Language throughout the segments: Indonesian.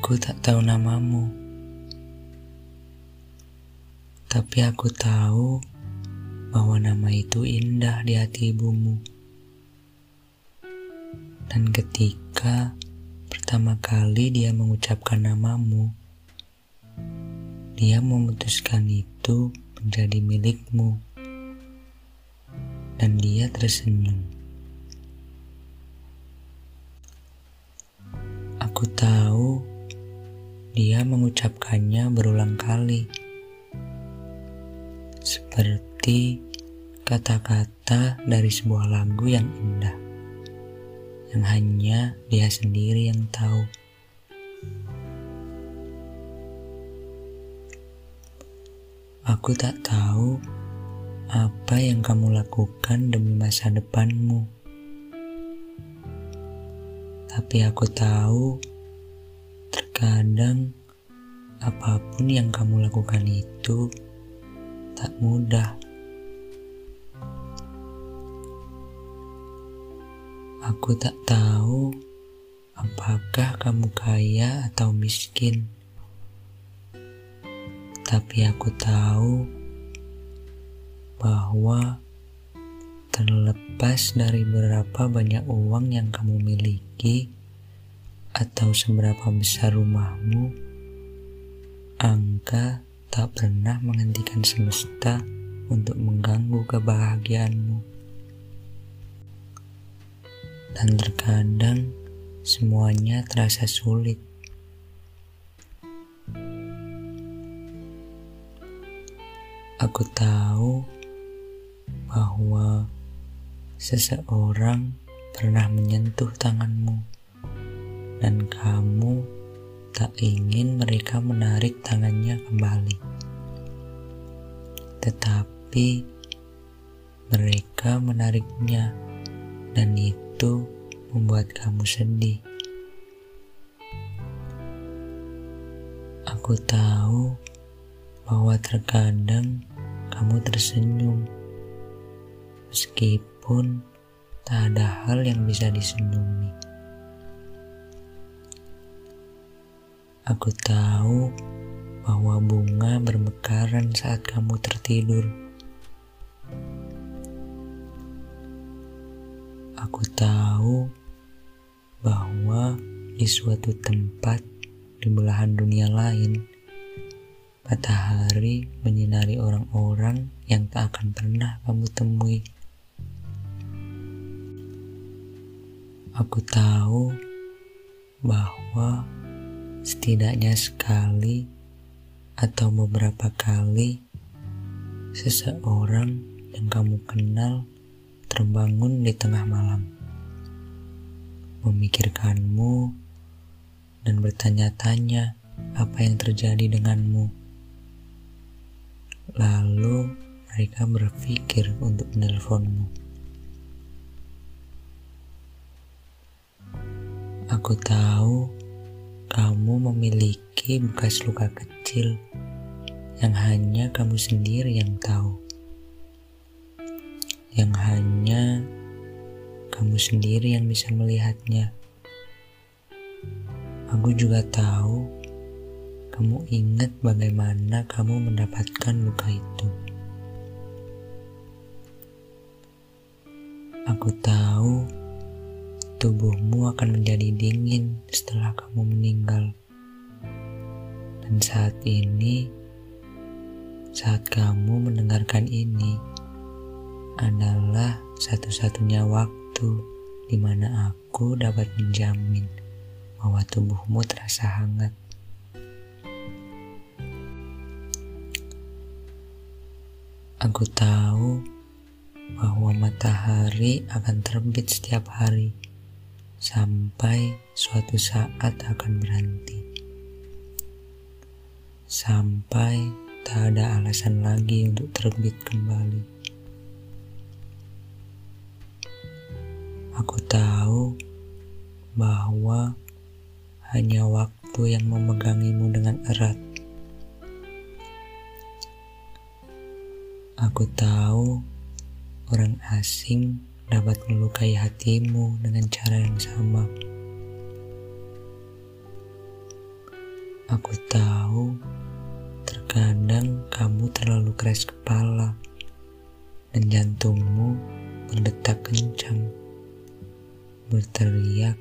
Aku tak tahu namamu, tapi aku tahu bahwa nama itu indah di hati ibumu. Dan ketika pertama kali dia mengucapkan namamu, dia memutuskan itu menjadi milikmu. Dan dia tersenyum. Aku tahu dia mengucapkannya berulang kali, seperti kata-kata dari sebuah lagu yang indah, yang hanya dia sendiri yang tahu. Aku tak tahu apa yang kamu lakukan demi masa depanmu, tapi aku tahu Terkadang, apa pun yang kamu lakukan itu tak mudah. Aku tak tahu apakah kamu kaya atau miskin, tapi aku tahu bahwa terlepas dari berapa banyak uang yang kamu miliki atau seberapa besar rumahmu, angka tak pernah menghentikan semesta untuk mengganggu kebahagiaanmu. Dan terkadang semuanya terasa sulit. Aku tahu bahwa seseorang pernah menyentuh tanganmu dan kamu tak ingin mereka menarik tangannya kembali. Tetapi mereka menariknya dan itu membuat kamu sedih. Aku tahu bahwa terkadang kamu tersenyum meskipun tak ada hal yang bisa disenyumi. Aku tahu bahwa bunga bermekaran saat kamu tertidur. Aku tahu bahwa di suatu tempat di belahan dunia lain, matahari menyinari orang-orang yang tak akan pernah kamu temui. Aku tahu bahwa setidaknya sekali atau beberapa kali seseorang yang kamu kenal terbangun di tengah malam, memikirkanmu dan bertanya-tanya apa yang terjadi denganmu. Lalu mereka berpikir untuk menelponmu. Aku tahu kamu memiliki bekas luka kecil yang hanya kamu sendiri yang tahu, yang hanya kamu sendiri yang bisa melihatnya. Aku juga tahu kamu ingat bagaimana kamu mendapatkan luka itu. Aku tahu tubuhmu akan menjadi dingin setelah kamu meninggal. Dan saat ini, saat kamu mendengarkan ini, adalah satu-satunya waktu di mana aku dapat menjamin bahwa tubuhmu terasa hangat. Aku tahu bahwa matahari akan terbit setiap hari sampai suatu saat akan berhenti. Sampai tak ada alasan lagi untuk terbit kembali. Aku tahu bahwa hanya waktu yang memegangimu dengan erat. Aku tahu orang asing dapat melukai hatimu dengan cara yang sama. Aku tahu terkadang kamu terlalu keras kepala dan jantungmu berdetak kencang, berteriak,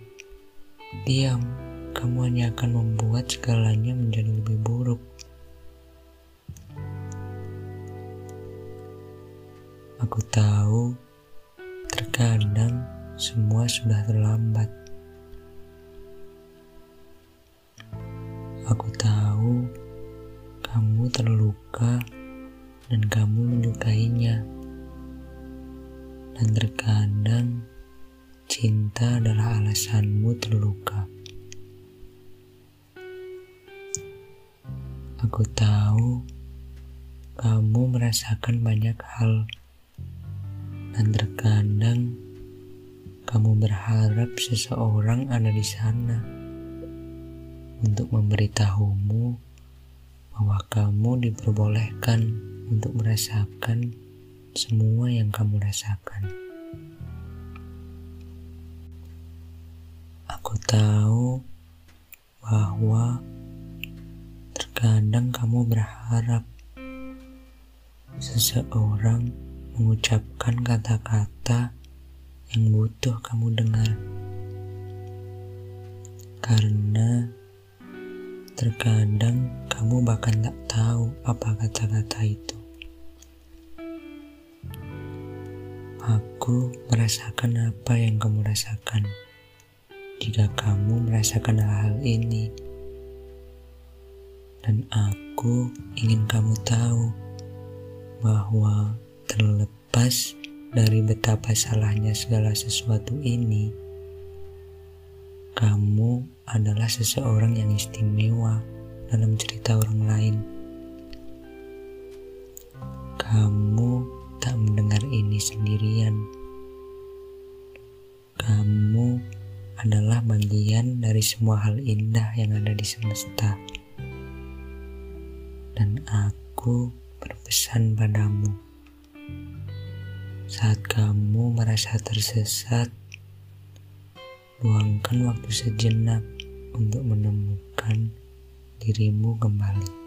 diam, kamu hanya akan membuat segalanya menjadi lebih buruk. Aku tahu terkadang semua sudah terlambat. Aku tahu kamu terluka dan kamu menyukainya. Dan terkadang cinta adalah alasanmu terluka. Aku tahu kamu merasakan banyak hal dan terkadang kamu berharap seseorang ada di sana untuk memberitahumu bahwa kamu diperbolehkan untuk merasakan semua yang kamu rasakan. Aku tahu bahwa terkadang kamu berharap seseorang mengucapkan kata-kata yang butuh kamu dengar. Karena Terkadang kamu bahkan tak tahu apa kata-kata itu. Aku merasakan apa yang kamu rasakan. Jika kamu merasakan hal ini, dan aku ingin kamu tahu bahwa terlepas dari betapa salahnya segala sesuatu ini, kamu adalah seseorang yang istimewa dalam cerita orang lain. Kamu tak mendengar ini sendirian. Kamu adalah bagian dari semua hal indah yang ada di semesta. Dan aku berpesan padamu. Saat kamu merasa tersesat, Luangkan waktu sejenak untuk menemukan dirimu kembali.